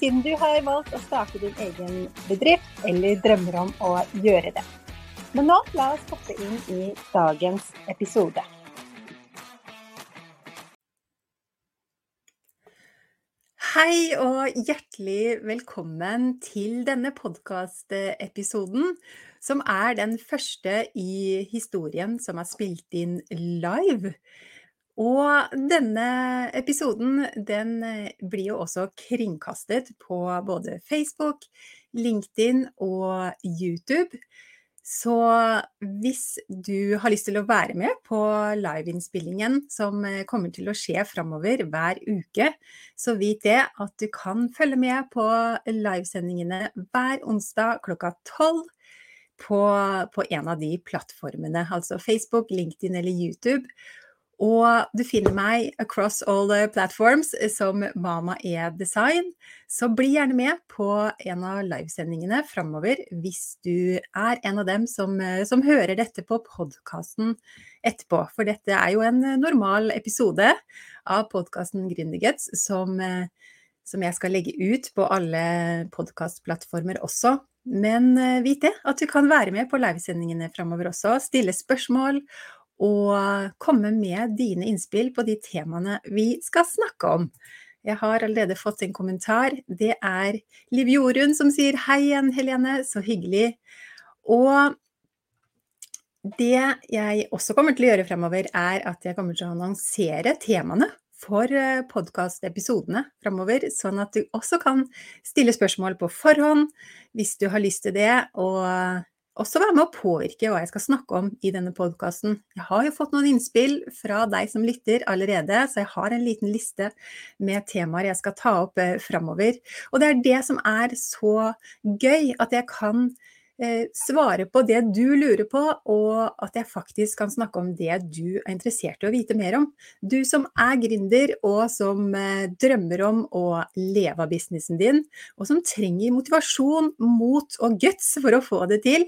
siden du har valgt å starte din egen bedrift eller drømmer om å gjøre det. Men nå la oss hoppe inn i dagens episode. Hei og hjertelig velkommen til denne podkastepisoden, som er den første i historien som er spilt inn live. Og denne episoden den eh, blir jo også kringkastet på både Facebook, LinkedIn og YouTube. Så hvis du har lyst til å være med på liveinnspillingen som eh, kommer til å skje framover hver uke, så vit det at du kan følge med på livesendingene hver onsdag klokka tolv. På, på en av de plattformene, altså Facebook, LinkedIn eller YouTube. Og du finner meg across all the platforms som Mama E Design. Så bli gjerne med på en av livesendingene framover hvis du er en av dem som, som hører dette på podkasten etterpå. For dette er jo en normal episode av podkasten Gründerguts som, som jeg skal legge ut på alle podkastplattformer også. Men vit det, at du kan være med på livesendingene framover også, stille spørsmål og komme med dine innspill på de temaene vi skal snakke om. Jeg har allerede fått en kommentar. Det er Liv Jorunn som sier hei igjen, Helene, så hyggelig. Og det jeg også kommer til å gjøre fremover, er at jeg kommer til å annonsere temaene for eh, podkastepisodene fremover, sånn at du også kan stille spørsmål på forhånd hvis du har lyst til det. Og også være med å påvirke hva jeg skal snakke om i denne podkasten. Jeg har jo fått noen innspill fra deg som lytter allerede, så jeg har en liten liste med temaer jeg skal ta opp eh, framover. Og det er det som er så gøy, at jeg kan svare på det du lurer på, og at jeg faktisk kan snakke om det du er interessert i å vite mer om. Du som er gründer og som eh, drømmer om å leve av businessen din, og som trenger motivasjon, mot og guts for å få det til.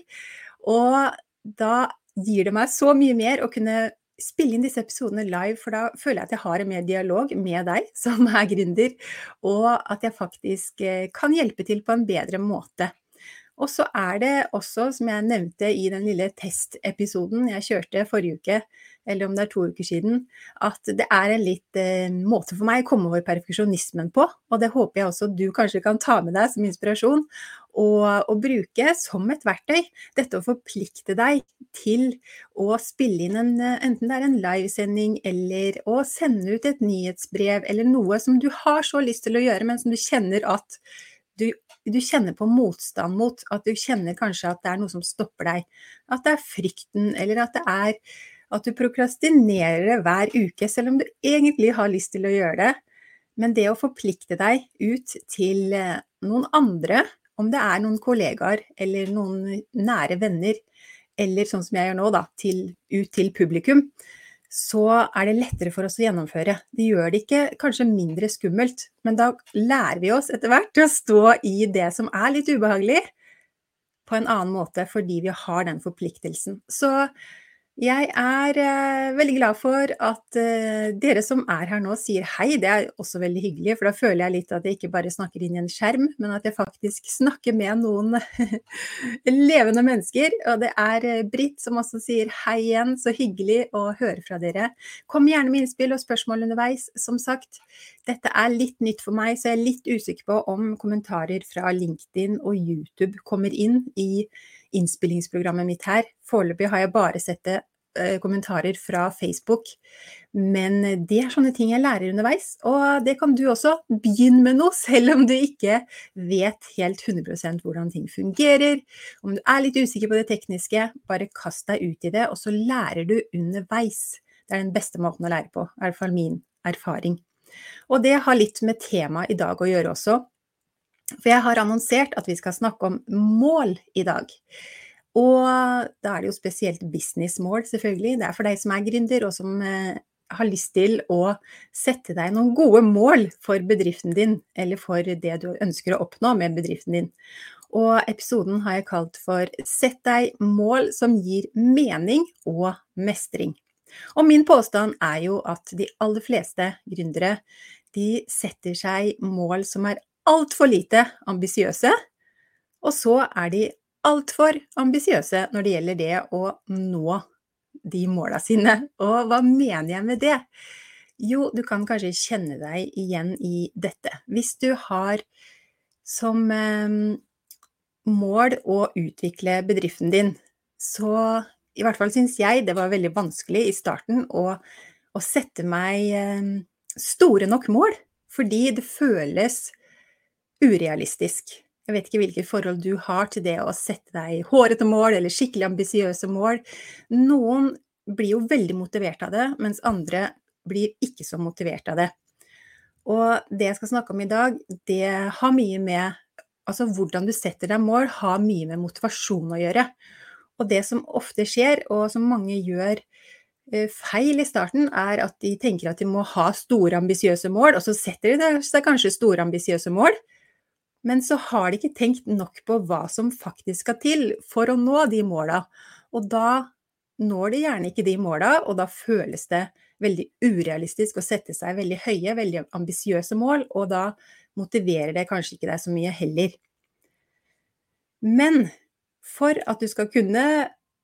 Og da gir det meg så mye mer å kunne spille inn disse episodene live, for da føler jeg at jeg har en mer dialog med deg som er gründer, og at jeg faktisk eh, kan hjelpe til på en bedre måte. Og så er det også, som jeg nevnte i den lille testepisoden jeg kjørte forrige uke, eller om det er to uker siden, at det er en litt eh, måte for meg å komme over perfeksjonismen på. Og det håper jeg også du kanskje kan ta med deg som inspirasjon, og, og bruke som et verktøy. Dette å forplikte deg til å spille inn en, enten det er en livesending eller å sende ut et nyhetsbrev eller noe som du har så lyst til å gjøre, men som du kjenner at du, du, kjenner på motstand mot, at du kjenner kanskje at det er noe som stopper deg. At det er frykten, eller at det er at du prokrastinerer hver uke, selv om du egentlig har lyst til å gjøre det. Men det å forplikte deg ut til eh, noen andre, om det er noen kollegaer eller noen nære venner, eller sånn som jeg gjør nå, da, til, ut til publikum, så er det lettere for oss å gjennomføre. Det gjør det ikke kanskje mindre skummelt, men da lærer vi oss etter hvert å stå i det som er litt ubehagelig, på en annen måte fordi vi har den forpliktelsen. Så jeg er eh, veldig glad for at eh, dere som er her nå sier hei. Det er også veldig hyggelig, for da føler jeg litt at jeg ikke bare snakker inn i en skjerm, men at jeg faktisk snakker med noen levende mennesker. Og det er eh, Britt som også sier hei igjen, så hyggelig å høre fra dere. Kom gjerne med innspill og spørsmål underveis. Som sagt, dette er litt nytt for meg, så jeg er litt usikker på om kommentarer fra LinkedIn og YouTube kommer inn i innspillingsprogrammet mitt her. Foreløpig har jeg bare sett det eh, kommentarer fra Facebook. Men det er sånne ting jeg lærer underveis, og det kan du også. Begynn med noe, selv om du ikke vet helt 100% hvordan ting fungerer. Om du er litt usikker på det tekniske, bare kast deg ut i det, og så lærer du underveis. Det er den beste måten å lære på, i hvert fall min erfaring. Og det har litt med temaet i dag å gjøre også. For jeg har annonsert at vi skal snakke om mål i dag. Og da er det jo spesielt businessmål, selvfølgelig. Det er for deg som er gründer, og som eh, har lyst til å sette deg noen gode mål for bedriften din, eller for det du ønsker å oppnå med bedriften din. Og episoden har jeg kalt for 'Sett deg mål som gir mening og mestring'. Og min påstand er jo at de aller fleste gründere de setter seg mål som er altfor lite ambisiøse, og så er de altfor ambisiøse når det gjelder det å nå de måla sine. Og hva mener jeg med det? Jo, du kan kanskje kjenne deg igjen i dette. Hvis du har som eh, mål å utvikle bedriften din, så i hvert fall syns jeg det var veldig vanskelig i starten å, å sette meg eh, store nok mål, fordi det føles urealistisk. Jeg vet ikke hvilket forhold du har til det å sette deg hårete mål eller skikkelig ambisiøse mål. Noen blir jo veldig motivert av det, mens andre blir ikke så motivert av det. Og det jeg skal snakke om i dag, det har mye med Altså hvordan du setter deg mål, har mye med motivasjon å gjøre. Og det som ofte skjer, og som mange gjør eh, feil i starten, er at de tenker at de må ha store, ambisiøse mål, og så setter de seg kanskje store, ambisiøse mål, men så har de ikke tenkt nok på hva som faktisk skal til for å nå de måla. Og da når de gjerne ikke de måla, og da føles det veldig urealistisk å sette seg veldig høye, veldig ambisiøse mål, og da motiverer det kanskje ikke deg så mye heller. Men for at du skal kunne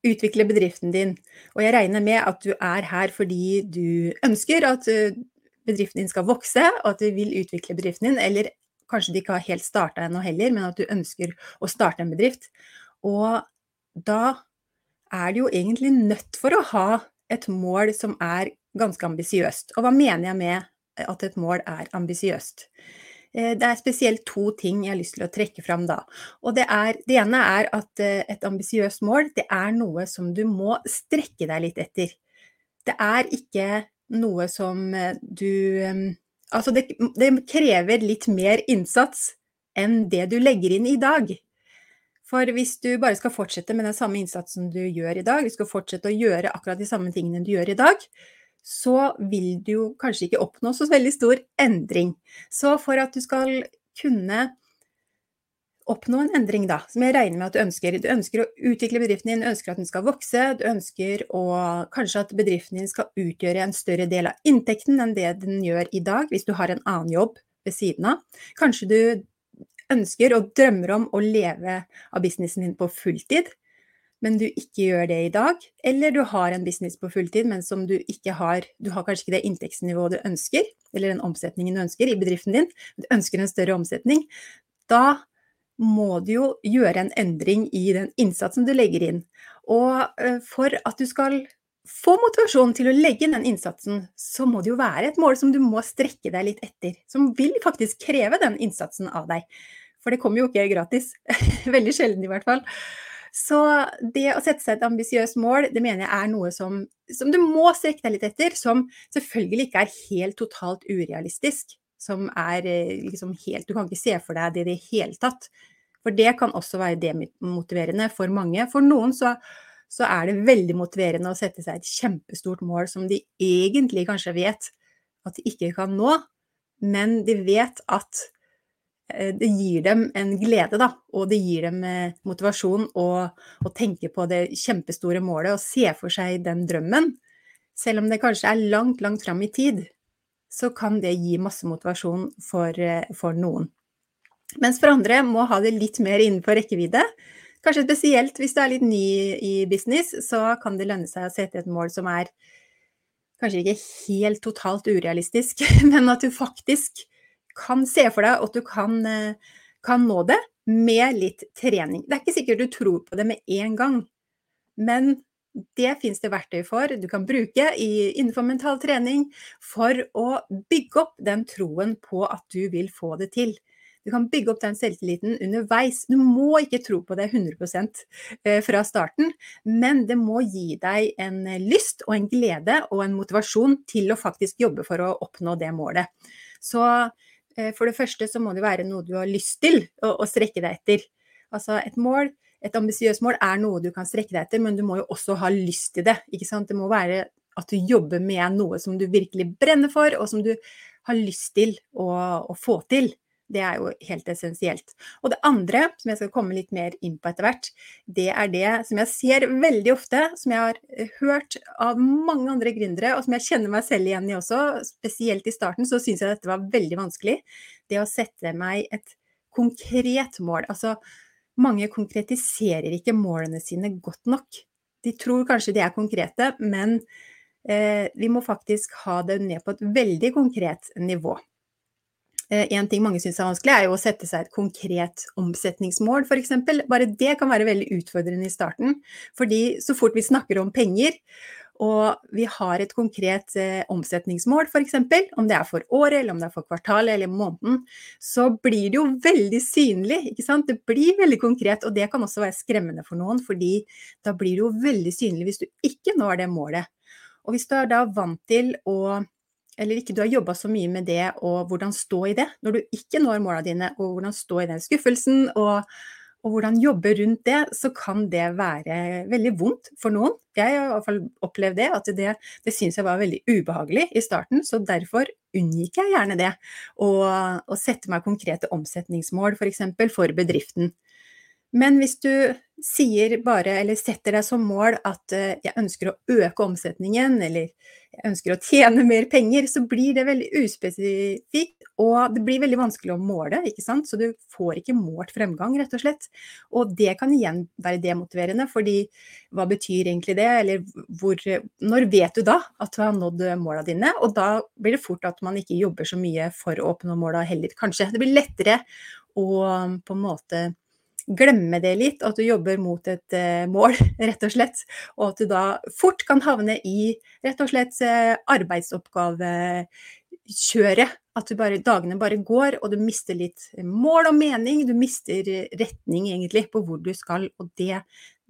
utvikle bedriften din, og jeg regner med at du er her fordi du ønsker at eh, bedriften din skal vokse, og at du vil utvikle bedriften din, eller kanskje de ikke har helt starta ennå heller, men at du ønsker å starte en bedrift. Og da er du jo egentlig nødt for å ha et mål som er ganske ambisiøst. Og hva mener jeg med at et mål er ambisiøst? Eh, det er spesielt to ting jeg har lyst til å trekke fram da. Og det, er, det ene er at eh, et ambisiøst mål, det er noe som du må strekke deg litt etter. Det er ikke noe som eh, du Altså, det, det krever litt mer innsats enn det du legger inn i dag. For hvis du bare skal fortsette med den samme innsatsen du gjør i dag, du skal fortsette å gjøre akkurat de samme tingene du gjør i dag, så vil du jo kanskje ikke oppnå så veldig stor endring. Så for at du skal kunne oppnå en endring, da, som jeg regner med at du ønsker. Du ønsker å utvikle bedriften din, du ønsker at den skal vokse, du ønsker å, kanskje at bedriften din skal utgjøre en større del av inntekten enn det den gjør i dag, hvis du har en annen jobb ved siden av. Kanskje du ønsker og drømmer om å leve av businessen din på fulltid, men du ikke gjør det i dag. Eller du har en business på fulltid, men som du ikke har Du har kanskje ikke det inntektsnivået du ønsker, eller den omsetningen du ønsker i bedriften din. Du ønsker en større omsetning. Da må du jo gjøre en endring i den innsatsen du legger inn. Og eh, for at du skal få motivasjon til å legge inn den innsatsen, så må det jo være et mål som du må strekke deg litt etter. Som vil faktisk kreve den innsatsen av deg. For det kommer jo ikke gratis. Veldig sjelden i hvert fall. Så det å sette seg et ambisiøst mål, det mener jeg er noe som, som, du må strekke deg litt etter. Som selvfølgelig ikke er helt totalt urealistisk som er eh, liksom helt Du kan ikke se for deg det i det hele tatt. For det kan også være demotiverende for mange. For noen så, så, er det veldig motiverende å sette seg et kjempestort mål som de egentlig kanskje vet at de ikke kan nå, men de vet at eh, det gir dem en glede, da, og det gir dem eh, motivasjon å, å tenke på det kjempestore målet og se for seg den drømmen. Selv om det kanskje er langt, langt fram i tid, så kan det gi masse motivasjon for, eh, for, noen. Mens for andre må ha det litt mer innenfor rekkevidde. Kanskje spesielt hvis du er litt ny i business, så kan det lønne seg å sette et mål som er kanskje ikke helt totalt urealistisk, men at du faktisk kan se for deg at du kan, eh, kan nå det med litt trening. Det er ikke sikkert du tror på det med en gang, men det finnes det verktøy for du kan bruke i, innenfor mental trening for å bygge opp den troen på at du vil få det til. Du kan bygge opp den selvtilliten underveis. Du må ikke tro på det 100 eh, fra starten, men det må gi deg en lyst og en glede og en motivasjon til å faktisk jobbe for å oppnå det målet. Så Eh, for det første så må det være noe du har lyst til å, strekke deg etter. Altså et mål, et ambisiøst mål er noe du kan strekke deg etter, men du må jo også ha lyst til det. ikke sant? Det må være at du jobber med noe som du virkelig brenner for, og som du har lyst til å, å få til. Det er jo helt essensielt. Og det andre, som jeg skal komme litt mer inn på etter hvert, det er det som jeg ser veldig ofte, som jeg har hørt av mange andre gründere, og som jeg kjenner meg selv igjen i også, spesielt i starten, så syns jeg dette var veldig vanskelig. Det å sette meg et konkret mål. Altså, mange konkretiserer ikke målene sine godt nok. De tror kanskje de er konkrete, men eh, vi må faktisk ha det ned på et veldig konkret nivå. Eh, en ting mange syns er vanskelig, er jo å sette seg et konkret omsetningsmål, f.eks. Bare det kan være veldig utfordrende i starten. Fordi så fort vi snakker om penger, og vi har et konkret eh, omsetningsmål, f.eks., om det er for året, eller om det er for kvartalet eller måneden, så blir det jo veldig synlig. ikke sant? Det blir veldig konkret, og det kan også være skremmende for noen, fordi da blir det jo veldig synlig hvis du ikke når det målet. Og hvis du er da vant til å eller ikke du har jobba så mye med det, og hvordan stå i det når du ikke når måla dine, og hvordan stå i den skuffelsen, og, og, hvordan jobbe rundt det, så kan det være veldig vondt for noen. Jeg har i hvert fall opplevd det, at det, det syns jeg var veldig ubehagelig i starten, så derfor unngikk jeg gjerne det. Å sette meg konkrete omsetningsmål, f.eks. For, for bedriften. Men hvis du sier bare, eller setter deg som mål at eh, jeg ønsker å øke omsetningen, eller jeg ønsker å tjene mer penger, så blir det veldig uspesifikt, og det blir veldig vanskelig å måle, ikke sant. Så du får ikke målt fremgang, rett og slett. Og det kan igjen være demotiverende, fordi hva betyr egentlig det, eller hvor Når vet du da at du har nådd måla dine? Og da blir det fort at man ikke jobber så mye for å oppnå måla heller, kanskje. Det blir lettere å på en måte glemme det litt, at du jobber mot et uh, mål, rett og slett. Og at du da fort kan havne i rett og slett uh, arbeidsoppgavekjøret. At bare, dagene bare går, og du mister litt mål og mening. Du mister retning egentlig på hvor du skal, og det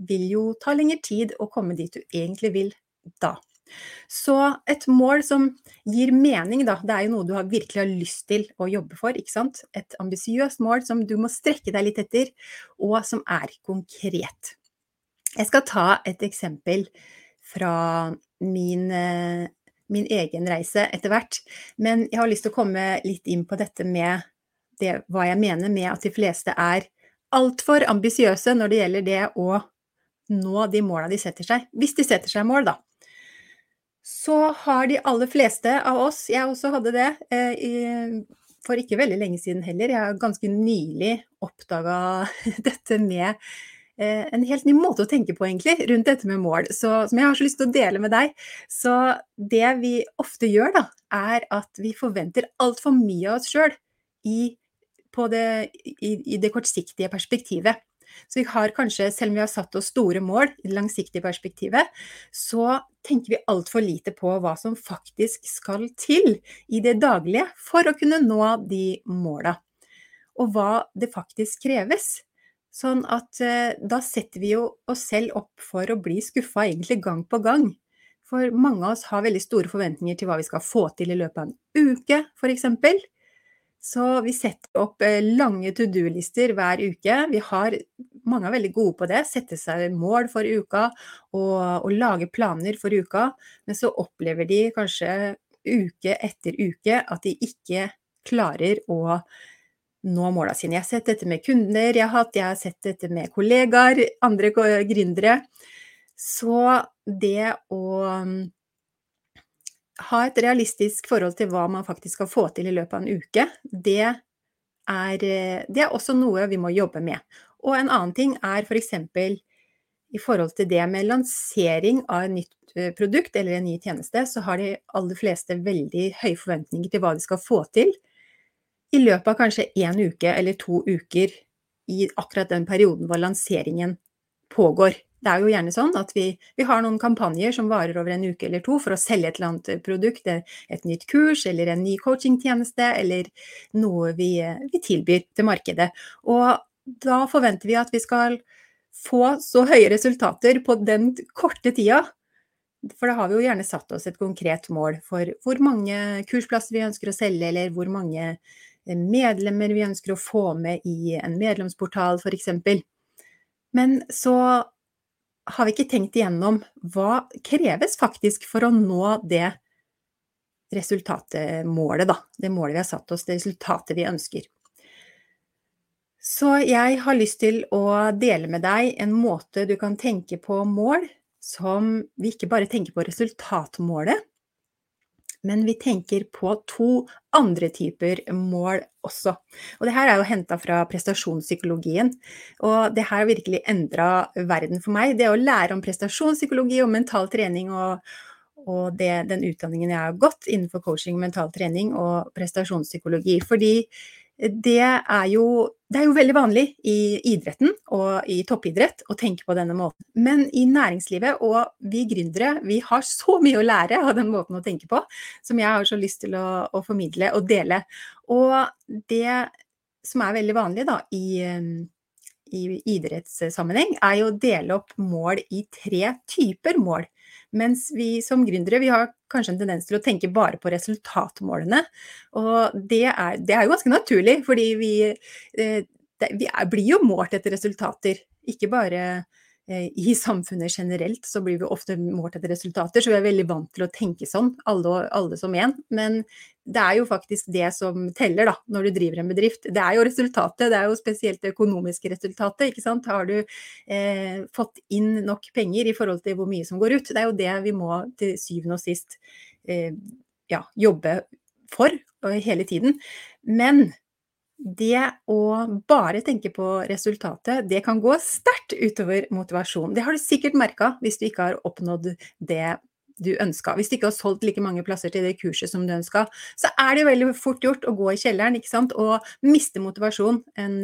vil jo ta lengre tid å komme dit du egentlig vil da. Så et mål som gir mening, da, det er jo noe du har virkelig har lyst til å jobbe for, ikke sant. Et ambisiøst mål som du må strekke deg litt etter, og som er konkret. Jeg skal ta et eksempel fra min, eh, min egen reise etter hvert, men jeg har lyst til å komme litt inn på dette med det, hva jeg mener med at de fleste er altfor ambisiøse når det gjelder det å nå de måla de setter seg. Hvis de setter seg mål, da så har de aller fleste av oss, jeg også hadde det eh, for ikke veldig lenge siden heller, jeg har ganske nylig oppdaga dette med eh, en helt ny måte å tenke på, egentlig, rundt dette med mål, så, som jeg har så lyst til å dele med deg. Så det vi ofte gjør, da, er at vi forventer altfor mye av oss sjøl i, i, i det kortsiktige perspektivet. Så vi har kanskje, selv om vi har satt oss store mål i det langsiktige perspektivet, så tenker vi altfor lite på hva som faktisk skal til i det daglige for å kunne nå de måla. Og hva det faktisk kreves. Sånn at eh, da setter vi jo oss selv opp for å bli skuffa egentlig gang på gang. For mange av oss har veldig store forventninger til hva vi skal få til i løpet av en uke, f.eks. Så vi setter opp eh, lange to do-lister hver uke. Vi har, mange er veldig gode på det, sette seg mål for uka og, og, lage planer for uka. Men så opplever de kanskje uke etter uke at de ikke klarer å nå måla sine. Jeg har sett dette med kunder jeg har hatt, jeg har sett dette med kollegaer, andre gründere. Så det å ha et realistisk forhold til hva man faktisk skal få til i løpet av en uke, det er, eh, det er også noe vi må jobbe med. Og en annen ting er f.eks. For i forhold til det med lansering av et nytt eh, produkt eller en ny tjeneste, så har de aller fleste veldig høye forventninger til hva de skal få til i løpet av kanskje én uke eller to uker i akkurat den perioden hvor lanseringen pågår. Det er jo gjerne sånn at vi, vi, har noen kampanjer som varer over en uke eller to for å selge et eller annet produkt, et nytt kurs eller en ny coachingtjeneste eller noe vi, vi tilbyr til markedet. Og da forventer vi at vi skal få så høye resultater på den korte tida. For da har vi jo gjerne satt oss et konkret mål for hvor mange kursplasser vi ønsker å selge, eller hvor mange medlemmer vi ønsker å få med i en medlemsportal f.eks. Men så har vi ikke tenkt igjennom hva kreves faktisk for å nå det resultatmålet, da. Det målet vi har satt oss, det resultatet vi ønsker. Så jeg har lyst til å dele med deg en måte du kan tenke på mål som vi ikke bare tenker på resultatmålet, men vi tenker på to andre typer mål også. Og det her er jo henta fra prestasjonspsykologien, og det her har virkelig endra verden for meg. Det å lære om prestasjonspsykologi og mental trening og, og det, den utdanningen jeg har gått innenfor coaching, mental trening og prestasjonspsykologi. Fordi det er, jo, det er jo veldig vanlig i idretten og i toppidrett å tenke på denne måten. Men i næringslivet og vi gründere, vi har så mye å lære av den måten å tenke på, som jeg har så lyst til å, å formidle og dele. Og det som er veldig vanlig da, i, i idrettssammenheng, er jo å dele opp mål i tre typer mål. Mens vi som gründere, vi har kanskje en tendens til å tenke bare på resultatmålene. Og det er, det er jo ganske naturlig, fordi vi, eh, det, vi er, blir jo målt etter resultater. Ikke bare i samfunnet generelt så blir vi ofte målt etter resultater, så vi er veldig vant til å tenke sånn, alle, alle som én. Men det er jo faktisk det som teller da, når du driver en bedrift. Det er jo resultatet, det er jo spesielt det økonomiske resultatet. ikke sant? Har du eh, fått inn nok penger i forhold til hvor mye som går ut? Det er jo det vi må til syvende og sist eh, ja, jobbe for hele tiden. Men det å bare tenke på resultatet, det kan gå sterkt utover motivasjon. Det har du sikkert merka hvis du ikke har oppnådd det du ønska. Hvis du ikke har solgt like mange plasser til det kurset som du ønska, så er det veldig fort gjort å gå i kjelleren ikke sant? og miste motivasjon en,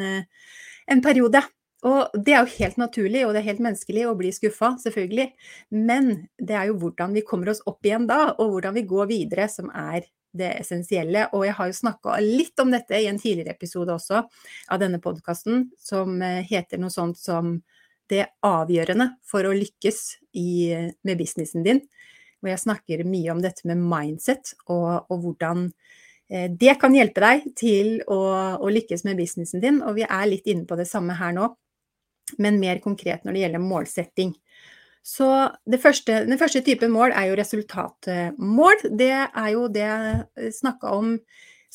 en periode. Og det er jo helt naturlig, og det er helt menneskelig å bli skuffa, selvfølgelig. Men det er jo hvordan vi kommer oss opp igjen da, og hvordan vi går videre, som er det essensielle. Og jeg har jo snakka litt om dette i en tidligere episode også av denne podkasten, som eh, heter noe sånt som det avgjørende for å lykkes i, med businessen din. Hvor jeg snakker mye om dette med mindset, og, og hvordan eh, det kan hjelpe deg til å, å, lykkes med businessen din. Og vi er litt inne på det samme her nå, men mer konkret når det gjelder målsetting. Så første, den første typen mål er jo resultatmål. Det er jo det jeg snakka om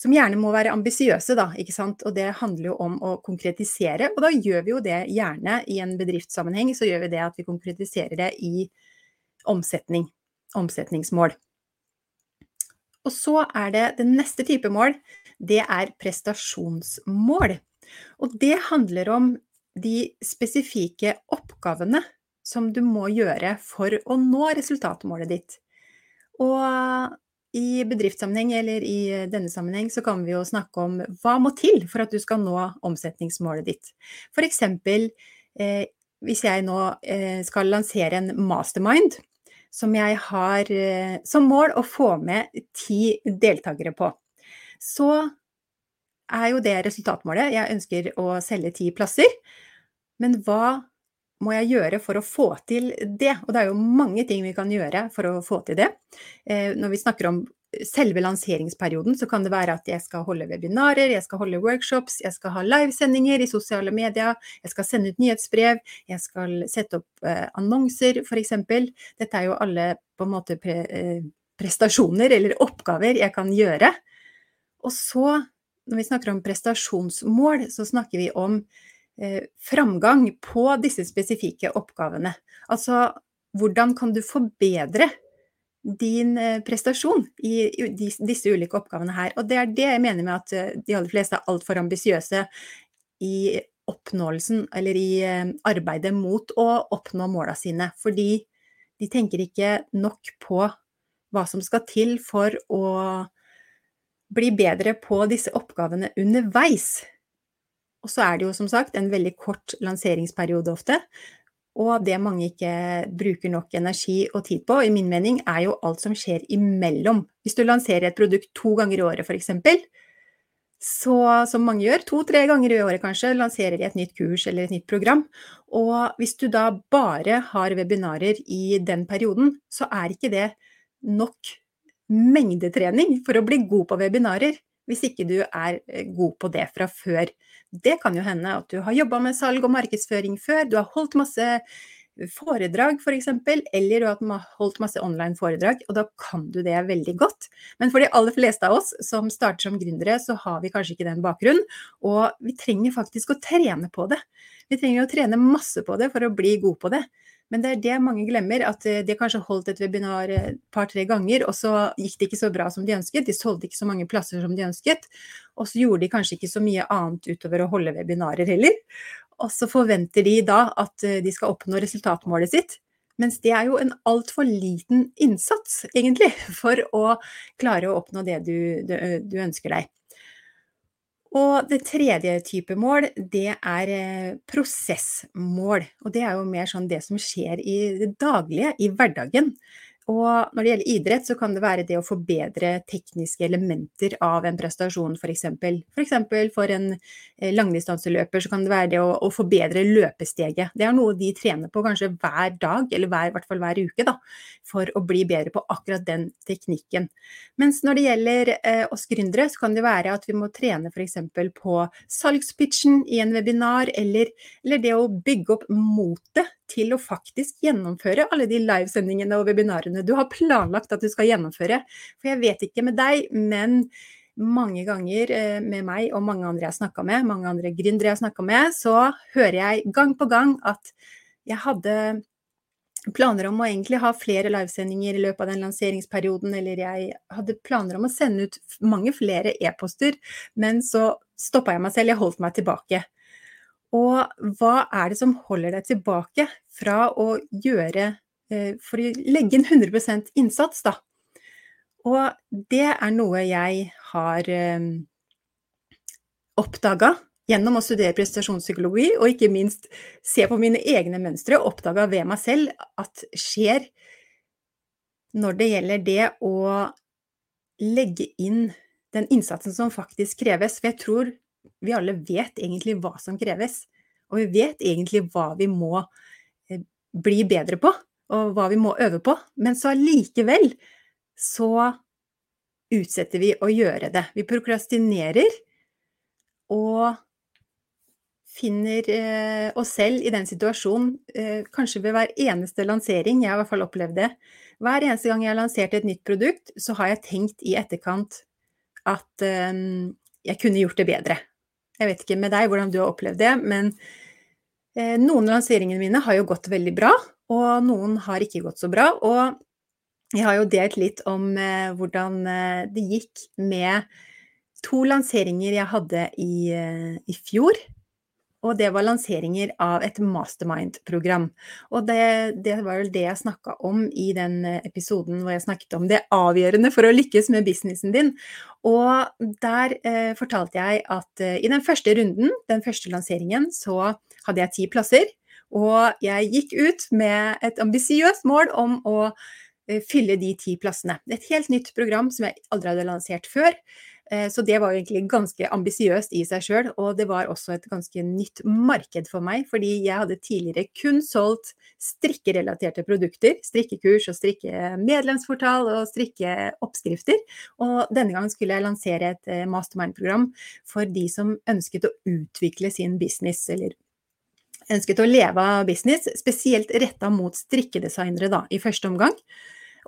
som gjerne må være ambisiøse, da, ikke sant. Og det handler jo om å konkretisere. Og da gjør vi jo det gjerne i en bedriftssammenheng, så gjør vi det at vi konkretiserer det i omsetning. Omsetningsmål. Og så er det den neste type mål, det er prestasjonsmål. Og det handler om de spesifikke oppgavene som du må gjøre for å nå resultatmålet ditt. Og i bedriftssammenheng eller i denne sammenheng så kan vi jo snakke om hva må til for at du skal nå omsetningsmålet ditt. Eksempel eh, hvis jeg nå eh, skal lansere en mastermind som jeg har eh, som mål å få med ti deltakere på, så er jo det resultatmålet. Jeg ønsker å selge ti plasser. Men hva må jeg gjøre for å få til det? Og det er jo mange ting vi kan gjøre for å få til det. Eh, når vi snakker om selve lanseringsperioden, så kan det være at jeg skal holde webinarer, jeg skal holde workshops, jeg skal ha livesendinger i sosiale medier, jeg skal sende ut nyhetsbrev, jeg skal sette opp eh, annonser, f.eks. Dette er jo alle på en måte pre, eh, prestasjoner eller oppgaver jeg kan gjøre. Og så, når vi snakker om prestasjonsmål, så snakker vi om framgang på disse spesifikke oppgavene. Altså hvordan kan du forbedre din eh, prestasjon i disse ulike oppgavene her. Og det er det jeg mener med at eh, de aller fleste er altfor ambisiøse i oppnåelsen, eller i arbeidet mot å oppnå måla sine. Fordi de tenker ikke nok på hva som skal til for å bli bedre på disse oppgavene underveis. Og så er det jo som sagt en veldig kort lanseringsperiode ofte. Og det mange ikke bruker nok energi og tid på, i min mening, er jo alt som skjer imellom. Hvis du lanserer et produkt to ganger i året f.eks., så som mange gjør, to-tre ganger i året kanskje, lanserer de et nytt kurs eller et nytt program. Og hvis du da bare har webinarer i den perioden, så er ikke det nok mengdetrening for å bli god på webinarer. Hvis ikke du er eh, god på det fra før. Det kan jo hende at du har jobba med salg og markedsføring før, du har holdt masse foredrag f.eks., eller du har holdt masse online foredrag, og da kan du det veldig godt. Men for de aller fleste av oss som starter som gründere, så har vi kanskje ikke den bakgrunnen, og vi trenger faktisk å trene på det. Vi trenger å trene masse på det for å bli god på det. Men det er det mange glemmer, at eh, de kanskje holdt et webinar et eh, par-tre ganger, og så gikk det ikke så bra som de ønsket. De solgte ikke så mange plasser som de ønsket. Og så gjorde de kanskje ikke så mye annet utover å holde webinarer heller. Og så forventer de da at eh, de skal oppnå resultatmålet sitt. Mens det er jo en altfor liten innsats, egentlig, for å klare å oppnå det du, du, du ønsker deg. Og det tredje type mål, det er eh, prosessmål. Og det er jo mer sånn det som skjer i det daglige, i hverdagen. Og når det gjelder idrett, så kan det være det å forbedre tekniske elementer av en prestasjon, f.eks. F.eks. For, for en eh, langdistanseløper så kan det være det å, å, forbedre løpesteget. Det er noe de trener på kanskje hver dag, eller hver, i hvert fall hver uke, da, for å bli bedre på akkurat den teknikken. Mens når det gjelder eh, oss gründere, så kan det være at vi må trene f.eks. på salgspitchen i en webinar, eller, eller det å bygge opp motet til å faktisk gjennomføre alle de livesendingene og webinarene du har planlagt at du skal gjennomføre. For jeg vet ikke med deg, men mange ganger eh, med meg og mange andre jeg snakka med, mange andre gründere jeg snakka med, så hører jeg gang på gang at jeg hadde planer om å egentlig ha flere livesendinger i løpet av den lanseringsperioden, eller jeg hadde planer om å sende ut mange flere e-poster, men så stoppa jeg meg selv, jeg holdt meg tilbake. Og hva er det som holder deg tilbake fra å gjøre eh, For å legge inn 100% innsats, da. Og det er noe jeg har eh, oppdaga gjennom å studere prestasjonspsykologi, og ikke minst se på mine egne mønstre, oppdaga ved meg selv at skjer når det gjelder det å legge inn den innsatsen som faktisk kreves. For jeg tror vi alle vet egentlig hva som kreves. Og vi vet egentlig hva vi må eh, bli bedre på, og hva vi må øve på. Men så allikevel så utsetter vi å gjøre det. Vi prokrastinerer og finner eh, oss selv i den situasjonen eh, kanskje ved hver eneste lansering, jeg har i hvert fall opplevd det. Hver eneste gang jeg har lansert et nytt produkt, så har jeg tenkt i etterkant at eh, jeg kunne gjort det bedre. Jeg vet ikke med deg hvordan du har opplevd det, men eh, noen lanseringene mine har jo gått veldig bra, og noen har ikke gått så bra. Og jeg har jo delt litt om eh, hvordan eh, det gikk med to lanseringer jeg hadde i, eh, i fjor og det var lanseringer av et mastermind-program. Og det, det, var vel det jeg snakka om i den eh, episoden hvor jeg snakket om det avgjørende for å lykkes med businessen din. Og der eh, fortalte jeg at eh, i den første runden, den første lanseringen, så hadde jeg ti plasser. Og jeg gikk ut med et ambisiøst mål om å eh, fylle de ti plassene. Et helt nytt program som jeg aldri hadde lansert før. Eh, så det var egentlig ganske ambisiøst i seg sjøl, og det var også et ganske nytt marked for meg, fordi jeg hadde tidligere kun solgt strikkerelaterte produkter, strikkekurs og strikkemedlemsportal og strikkeoppskrifter. Og denne gangen skulle jeg lansere et eh, mastermind-program for de som ønsket å utvikle sin business, eller ønsket å leve av business, spesielt retta mot strikkedesignere da, i første omgang.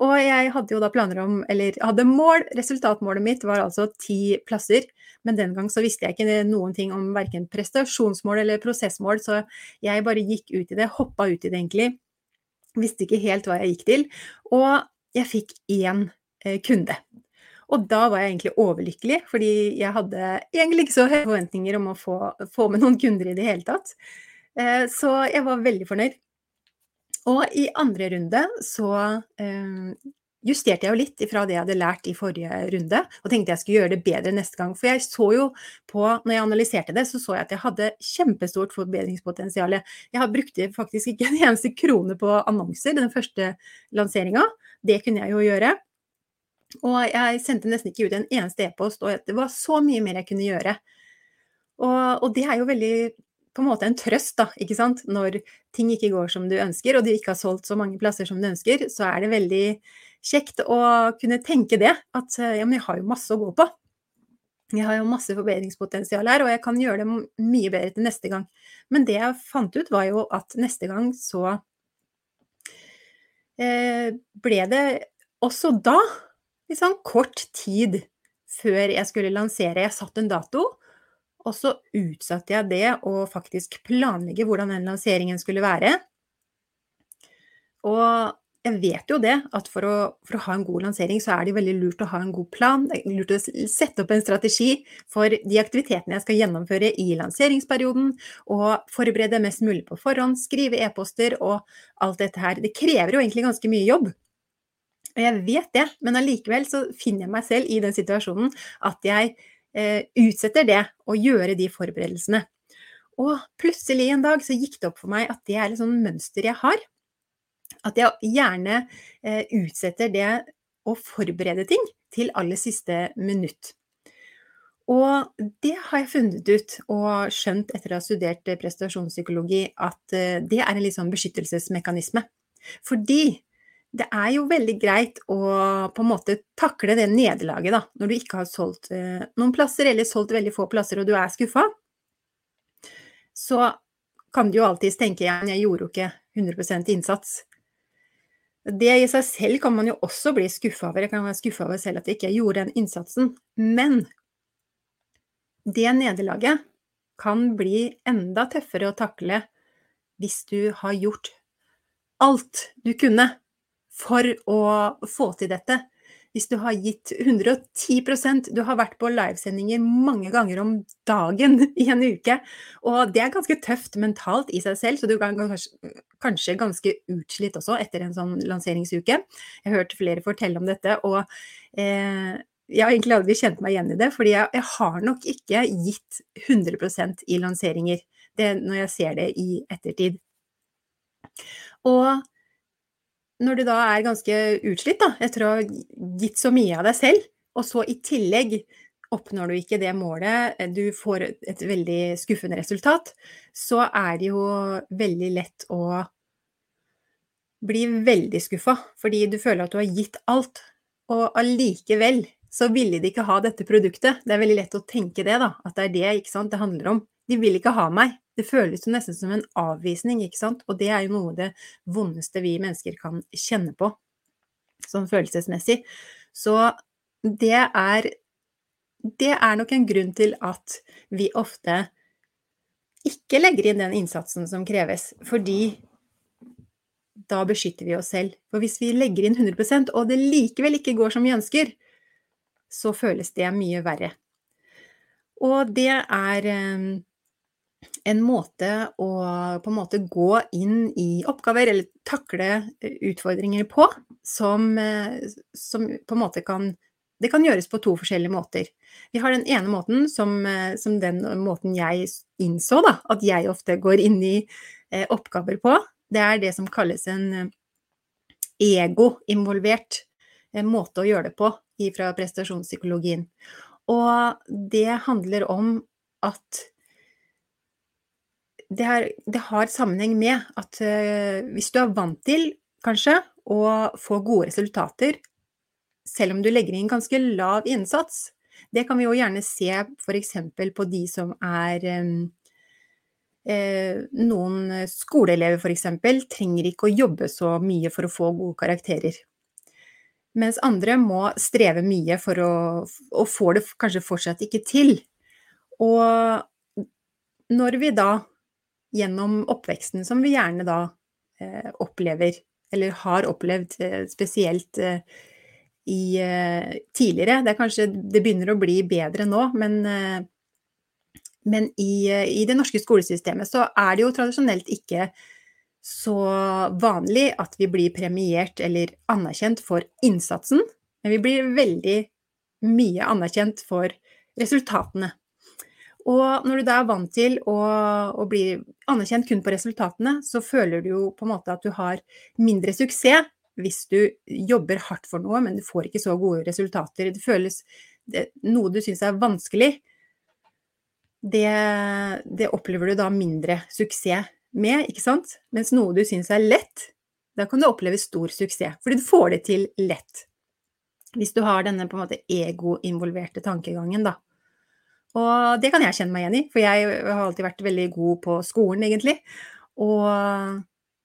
Og jeg hadde jo da planer om, eller hadde mål, resultatmålet mitt var altså ti plasser. Men den gang så visste jeg ikke noen ting om verken prestasjonsmål eller prosessmål, så jeg bare gikk ut i det, hoppa ut i det egentlig. Visste ikke helt hva jeg gikk til. Og jeg fikk én eh, kunde. Og da var jeg egentlig overlykkelig, fordi jeg hadde egentlig ikke så høye forventninger om å få, få med noen kunder i det hele tatt. Eh, så jeg var veldig fornøyd. Og i andre runde så eh, justerte jeg jo litt fra det jeg hadde lært i forrige runde, og tenkte jeg skulle gjøre det bedre neste gang. For jeg så jo på, når jeg analyserte det, så så jeg at jeg hadde kjempestort forbedringspotensial. Jeg brukte faktisk ikke en eneste krone på annonser den første lanseringa. Det kunne jeg jo gjøre. Og jeg sendte nesten ikke ut en eneste e-post, og det var så mye mer jeg kunne gjøre. Og, og det er jo veldig på en måte en trøst, da, ikke sant. Når ting ikke går som du ønsker, og du ikke har solgt så mange plasser som du ønsker, så er det veldig kjekt å kunne tenke det. At ja, men jeg har jo masse å gå på. Jeg har jo masse forbedringspotensial her, og jeg kan gjøre det mye bedre til neste gang. Men det jeg fant ut, var jo at neste gang så eh, ble det også da sånn kort tid før jeg skulle lansere. Jeg satte en dato, og så utsatte jeg det å faktisk planlegge hvordan den lanseringen skulle være. Og jeg vet jo det, at for å, for å, ha en god lansering, så er det veldig lurt å ha en god plan. Det er lurt å sette opp en strategi for de aktivitetene jeg skal gjennomføre i lanseringsperioden, og forberede mest mulig på forhånd, skrive e-poster og alt dette her. Det krever jo egentlig ganske mye jobb. Og jeg vet det, men allikevel så finner jeg meg selv i den situasjonen at jeg utsetter det å gjøre de forberedelsene. Og plutselig en dag så gikk det opp for meg at det er et sånt mønster jeg har at jeg gjerne eh, utsetter det å forberede ting til aller siste minutt. Og det har jeg funnet ut og skjønt etter å ha studert eh, prestasjonspsykologi, at eh, det er en litt sånn beskyttelsesmekanisme. Fordi det er jo veldig greit å på en måte takle det nederlaget, da, når du ikke har solgt eh, noen plasser, eller solgt veldig få plasser og du er skuffa. Så kan du jo alltids tenke igjen, jeg gjorde jo ikke 100% innsats. Det i seg selv kan man jo også bli skuffa over. Jeg kan være skuffa over selv at jeg ikke gjorde den innsatsen. Men det nederlaget kan bli enda tøffere å takle hvis du har gjort alt du kunne for å få til dette hvis du har gitt 110% Du har vært på livesendinger mange ganger om dagen i en uke. Og det er ganske tøft mentalt i seg selv, så du kan kanskje, ganske utslitt også etter en sånn lanseringsuke. Jeg har hørt flere fortelle om dette, og eh, jeg har egentlig aldri kjent meg igjen i det, fordi jeg, jeg har nok ikke gitt 100% i lanseringer det, når jeg ser det i ettertid. Og når du da er ganske utslitt da, etter å ha gitt så mye av deg selv, og så i tillegg oppnår du ikke det målet, eh, du får et veldig skuffende resultat, så er det jo veldig lett å bli veldig skuffa, fordi du føler at du har gitt alt, og allikevel så ville de ikke ha dette produktet. Det er veldig lett å tenke det, da, at det er det ikke sant, det handler om. De vil ikke ha meg. Det føles jo nesten som en avvisning, ikke sant, og det er jo noe av det vondeste vi mennesker kan kjenne på, sånn følelsesmessig. Så det er Det er nok en grunn til at vi ofte ikke legger inn den innsatsen som kreves, fordi da beskytter vi oss selv. For hvis vi legger inn 100% og det likevel ikke går som vi ønsker, så føles det mye verre. Og det er ehm, en måte å på en måte gå inn i oppgaver eller takle eh, utfordringer på, som, eh, som på en måte kan det kan gjøres på to forskjellige måter. Vi har den ene måten som, eh, som den måten jeg innså da, at jeg ofte går inn i eh, oppgaver på. Det er det som kalles en ego-involvert eh, måte å gjøre det på fra prestasjonspsykologien. Og det handler om at det, er, det, har sammenheng med at uh, hvis du er vant til, kanskje, å få gode resultater, selv om du legger inn ganske lav innsats Det kan vi jo gjerne se f.eks. på de som er um, uh, Noen skoleelever f.eks. trenger ikke å jobbe så mye for å få gode karakterer. Mens andre må streve mye for å Og får det kanskje fortsatt ikke til. Og når vi da gjennom oppveksten, som vi gjerne da eh, opplever, eller har opplevd eh, spesielt eh, i eh, tidligere. Det er kanskje Det begynner å bli bedre nå, men, eh, men i, eh, i, det norske skolesystemet så er det jo tradisjonelt ikke så vanlig at vi blir premiert eller anerkjent for innsatsen, men vi blir veldig mye anerkjent for resultatene. Og når du da er vant til å, å, bli anerkjent kun på resultatene, så føler du jo på en måte at du har mindre suksess hvis du jobber hardt for noe, men du får ikke så gode resultater. Det føles det, Noe du syns er vanskelig, det, det, opplever du da mindre suksess med, ikke sant? Mens noe du syns er lett, da kan du oppleve stor suksess, fordi du får det til lett. Hvis du har denne på en måte ego-involverte tankegangen, da. Og det kan jeg kjenne meg igjen i, for jeg har alltid vært veldig god på skolen, egentlig. Og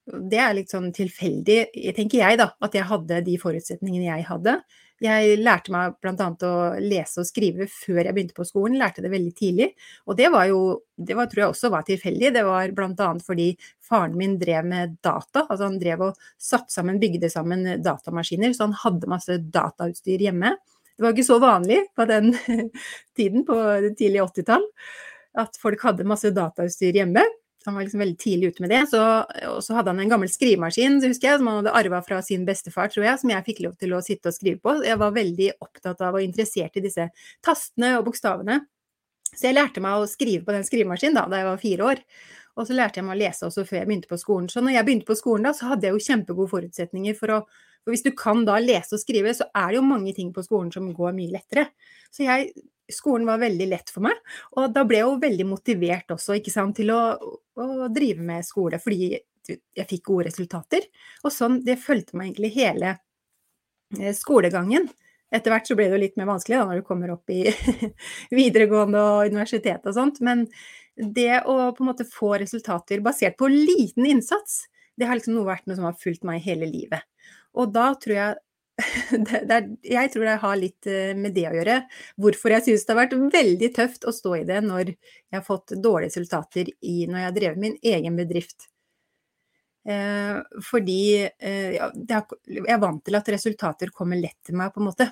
det er litt sånn tilfeldig, tenker jeg, da, at jeg hadde de forutsetningene jeg hadde. Jeg lærte meg bl.a. å lese og skrive før jeg begynte på skolen, lærte det veldig tidlig. Og det var jo, det var, tror jeg også var tilfeldig. Det var bl.a. fordi faren min drev med data. Altså han drev og satte sammen, bygde sammen datamaskiner, så han hadde masse datautstyr hjemme. Det var ikke så vanlig på den tiden, på tidlig 80-tall, at folk hadde masse datautstyr hjemme. Han var liksom veldig tidlig ute med det. Så, og så hadde han en gammel skrivemaskin husker jeg, som han hadde arva fra sin bestefar, tror jeg, som jeg fikk lov til å sitte og skrive på. Jeg var veldig opptatt av og interessert i disse tastene og bokstavene. Så jeg lærte meg å skrive på den skrivemaskinen da, da jeg var fire år. Og så lærte jeg meg å lese også før jeg begynte på skolen. Så når jeg begynte på skolen da, så hadde jeg jo kjempegode forutsetninger for å For hvis du kan da lese og skrive, så er det jo mange ting på skolen som går mye lettere. Så jeg skolen var veldig lett for meg. Og da ble jeg jo veldig motivert også ikke sant, til å, å, drive med skole, fordi jeg fikk gode resultater. Og sånn, det fulgte meg egentlig hele eh, skolegangen. Etter hvert så ble det jo litt mer vanskelig da, når du kommer opp i videregående og universitet og sånt. Men det å på en måte få resultater basert på liten innsats, det har liksom noe vært noe som har fulgt meg hele livet. Og da tror jeg det, det er, jeg tror det har litt eh, med det å gjøre. Hvorfor jeg synes det har vært veldig tøft å stå i det når jeg har fått dårlige resultater i, når jeg har drevet min egen bedrift. Eh, fordi eh, jeg er vant til at resultater kommer lett til meg, på en måte.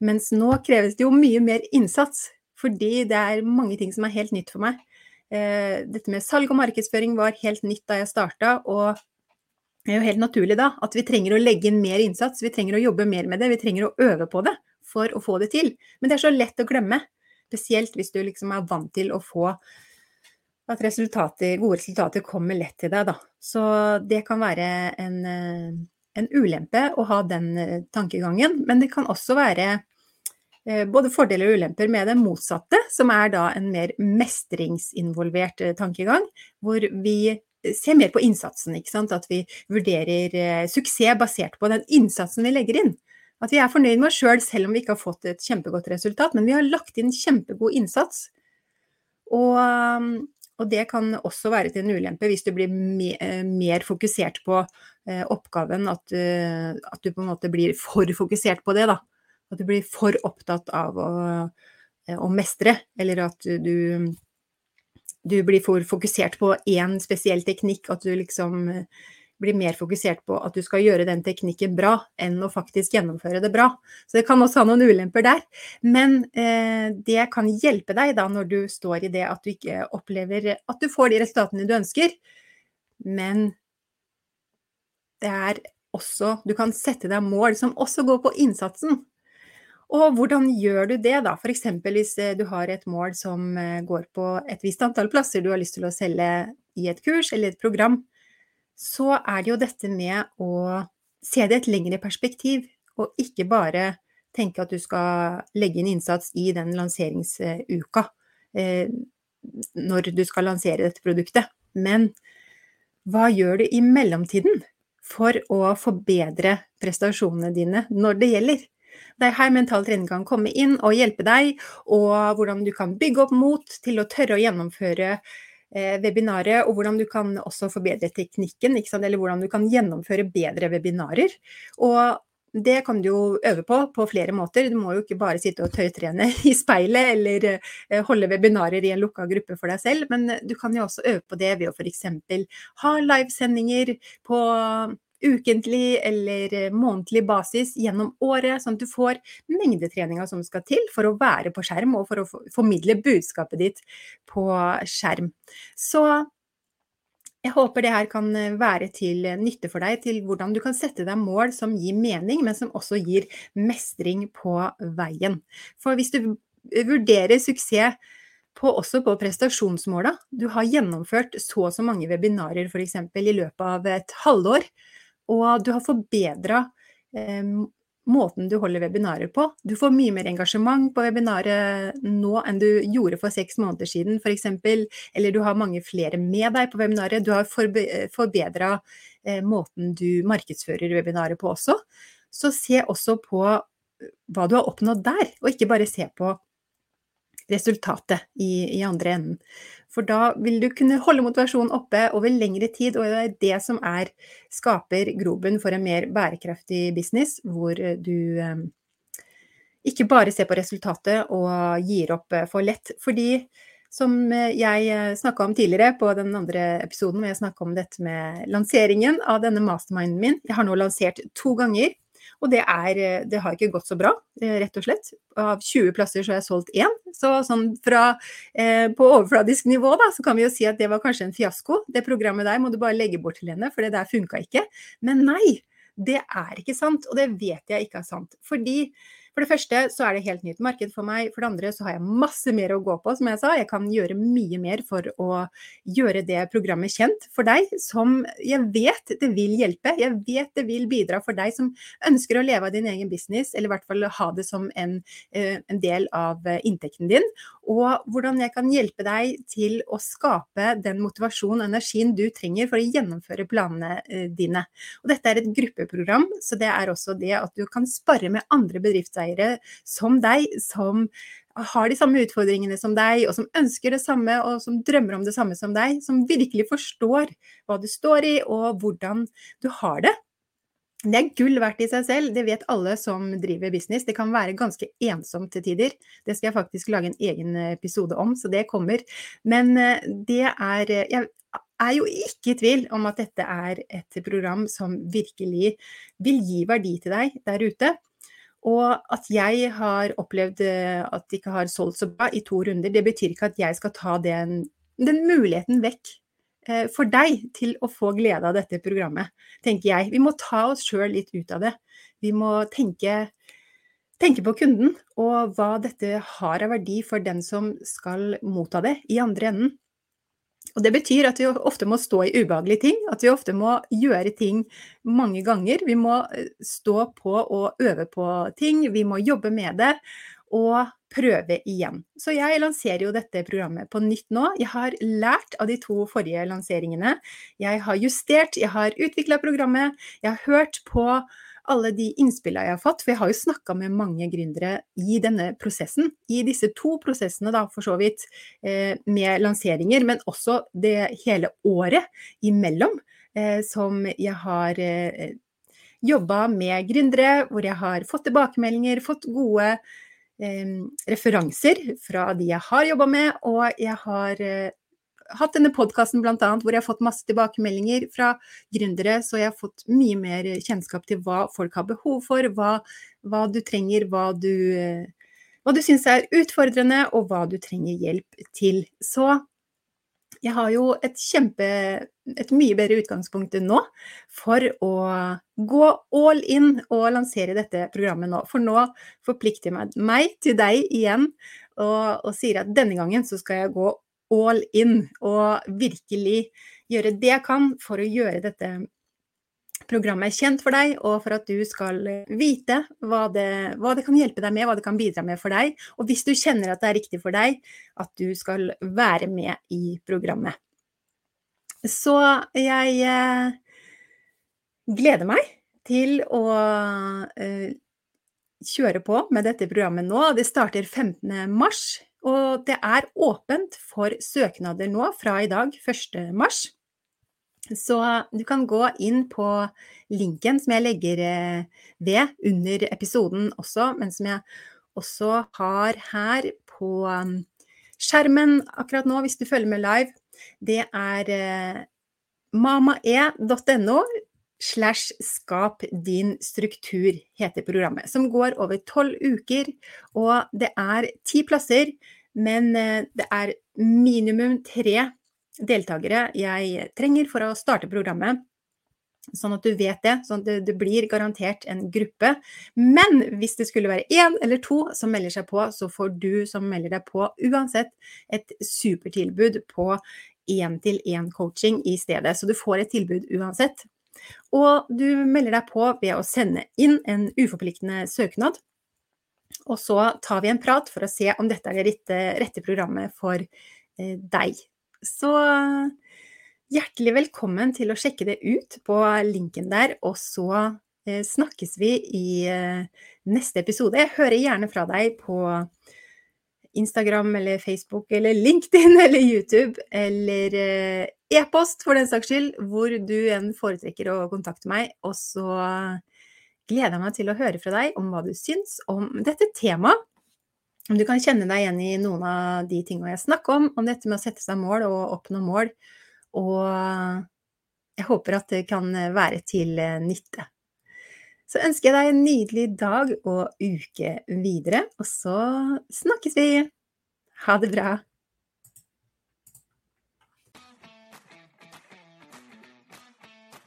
Mens nå kreves det jo mye mer innsats, fordi det er mange ting som er helt nytt for meg. Eh, dette med salg og markedsføring var helt nytt da jeg starta, og det er jo helt naturlig da at vi trenger å legge inn mer innsats, vi trenger å jobbe mer med det, vi trenger å øve på det for å få det til. Men det er så lett å glemme, spesielt hvis du liksom er vant til å få at resultater, gode resultater kommer lett til deg, da. Så det kan være en, eh, en ulempe å ha den eh, tankegangen, men det kan også være både fordeler og ulemper med det motsatte, som er da en mer mestringsinvolvert tankegang, hvor vi ser mer på innsatsen. ikke sant? At vi vurderer eh, suksess basert på den innsatsen vi legger inn. At vi er fornøyd med oss sjøl selv, selv om vi ikke har fått et kjempegodt resultat, men vi har lagt inn kjempegod innsats. Og, og det kan også være til en ulempe hvis du blir me, eh, mer fokusert på eh, oppgaven, at, at, du på en måte blir for fokusert på det. da. At du blir for opptatt av å, å mestre, eller at du du blir for fokusert på én spesiell teknikk, at du liksom eh, blir mer fokusert på at du skal gjøre den teknikken bra, enn å faktisk gjennomføre det bra. Så det kan også ha noen ulemper der. Men eh, det kan hjelpe deg da når du står i det at du ikke opplever at du får de resultatene du ønsker. Men det er også Du kan sette deg mål som også går på innsatsen. Og hvordan gjør du det, da? F.eks. hvis eh, du har et mål som eh, går på et visst antall plasser du har lyst til å selge i et kurs eller et program, så er det jo dette med å se det i et lengre perspektiv, og ikke bare tenke at du skal legge inn innsats i den lanseringsuka eh, når du skal lansere dette produktet. Men hva gjør du i mellomtiden for å forbedre prestasjonene dine når det gjelder? Det er her mental trening kan komme inn og hjelpe deg, og hvordan du kan bygge opp mot til å tørre å gjennomføre eh, webinaret, og hvordan du kan også forbedre teknikken, eller hvordan du kan gjennomføre bedre webinarer. Og det kan du jo øve på på flere måter. Du må jo ikke bare sitte og tøytrene i speilet eller eh, holde webinarer i en lukka gruppe for deg selv, men du kan jo også øve på det ved å f.eks. ha livesendinger på ukentlig eller eh, månedlig basis gjennom året, sånn at du får mengdetreninga som skal til for å være på skjerm og for å formidle budskapet ditt på skjerm. Så jeg håper det her kan eh, være til nytte for deg, til hvordan du kan sette deg mål som gir mening, men som også gir mestring på veien. For hvis du vurderer suksess på, også på prestasjonsmåla. Du har gjennomført så og så mange webinarer f.eks. i løpet av et halvår. Og du har forbedra eh, måten du holder webinarer på. Du får mye mer engasjement på webinaret nå enn du gjorde for seks måneder siden f.eks. Eller du har mange flere med deg på webinaret. Du har forbedra eh, måten du markedsfører webinaret på også. Så se også på hva du har oppnådd der, og ikke bare se på resultatet i, i andre enden. For da vil du kunne holde motivasjonen oppe over lengre tid, og det er det som er, skaper grobunn for en mer bærekraftig business, hvor du eh, ikke bare ser på resultatet og gir opp eh, for lett. Fordi som jeg snakka om tidligere på den andre episoden, hvor jeg snakka om dette med lanseringen av denne masterminden min. Jeg har nå lansert to ganger. Og det, er, eh, det har ikke gått så bra, eh, rett og slett. Av 20 plasser så har jeg solgt én. Så sånn fra, eh, på overfladisk nivå da, så kan vi jo si at det var kanskje en fiasko. Det programmet der må du bare legge bort til henne, for det der funka ikke. Men nei, det er ikke sant, og det vet jeg ikke er sant. Fordi for det første så er det helt nytt marked for meg. For det andre så har jeg masse mer å gå på, som jeg sa. Jeg kan gjøre mye mer for å gjøre det programmet kjent for deg, som jeg vet det vil hjelpe. Jeg vet det vil bidra for deg som ønsker å leve av din egen business, eller i hvert fall ha det som en, eh, en del av eh, inntekten din. Og hvordan jeg kan hjelpe deg til å skape den motivasjonen og energien du trenger for å gjennomføre planene eh, dine. Og dette er et gruppeprogram, så det er også det at du kan spare med andre bedrifter bedriftseiere som deg, som har de samme utfordringene som deg, og som ønsker det samme, og som drømmer om det samme som deg, som virkelig forstår hva du står i, og hvordan du har det. Det er gull verdt i seg selv, det vet alle som driver business. Det kan være ganske ensomt til tider. Det skal jeg faktisk lage en egen episode om, så det kommer. Men eh, det er Jeg er jo ikke i tvil om at dette er et program som virkelig vil gi verdi til deg der ute. Og at jeg har opplevd eh, at de ikke har solgt så bra i to runder, det betyr ikke at jeg skal ta den, den muligheten vekk eh, for deg til å få glede av dette programmet, tenker jeg. Vi må ta oss sjøl litt ut av det. Vi må tenke, tenke, på kunden og hva dette har av verdi for den som skal motta det i andre enden. Og Det betyr at vi ofte må stå i ubehagelige ting, at vi ofte må gjøre ting mange ganger. Vi må eh, stå på og øve på ting, vi må jobbe med det og prøve igjen. Så jeg lanserer jo dette programmet på nytt nå. Jeg har lært av de to forrige lanseringene. Jeg har justert, jeg har utvikla programmet, jeg har hørt på alle de innspillene jeg har fått, for jeg har jo snakka med mange gründere i denne prosessen, i disse to prosessene da, for så vidt, eh, med lanseringer, men også det hele året imellom, eh, som jeg har eh, jobba med gründere, hvor jeg har fått tilbakemeldinger, fått gode eh, referanser fra de jeg har jobba med, og jeg har eh, hatt denne podkasten bl.a. hvor jeg har fått masse tilbakemeldinger fra gründere, så jeg har fått mye mer kjennskap til hva folk har behov for, hva, hva du trenger, hva du, hva du syns er utfordrende, og hva du trenger hjelp til. Så jeg har jo et kjempe et mye bedre utgangspunkt nå for å gå all in og lansere dette programmet nå. For nå forplikter jeg meg til deg igjen og, og sier at denne gangen så skal jeg gå all in og virkelig gjøre det jeg kan for å gjøre dette programmet kjent for deg, og for at du skal vite hva det, hva det, kan hjelpe deg med, hva det kan bidra med for deg. Og hvis du kjenner at det er riktig for deg, at du skal være med i programmet. Så jeg eh, gleder meg til å eh, kjøre på med dette programmet nå. Det starter 15. mars. Og det er åpent for søknader nå fra i dag, 1. mars. Så du kan gå inn på linken som jeg legger eh, ved under episoden også, men som jeg også har her på um, skjermen akkurat nå, hvis du følger med live. Det er eh, mamae.no slash skap din struktur, heter programmet. Som går over tolv uker, og det er ti plasser. Men eh, det er minimum tre deltakere jeg trenger for å starte programmet. Sånn at du vet det. sånn at det, blir garantert en gruppe. Men hvis det skulle være én eller to som melder seg på, så får du som melder deg på uansett et supertilbud på én-til-én-coaching i stedet. Så du får et tilbud uansett. Og du melder deg på ved å sende inn en uforpliktende søknad. Og så tar vi en prat for å se om dette er det rette, rette programmet for eh, deg. Så hjertelig velkommen til å sjekke det ut på linken der, og så eh, snakkes vi i eh, neste episode. Jeg hører gjerne fra deg på Instagram eller Facebook eller LinkedIn eller YouTube eller eh, e-post for den saks skyld, hvor du enn foretrekker å kontakte meg. Og så gleder jeg meg til å høre fra deg om hva du syns om dette temaet. Om du kan kjenne deg igjen i noen av de tingene jeg snakker om, om dette med å sette seg mål og oppnå mål. Og jeg håper at det kan være til nytte. Så ønsker jeg deg en nydelig dag og uke videre, og så snakkes vi! Ha det bra!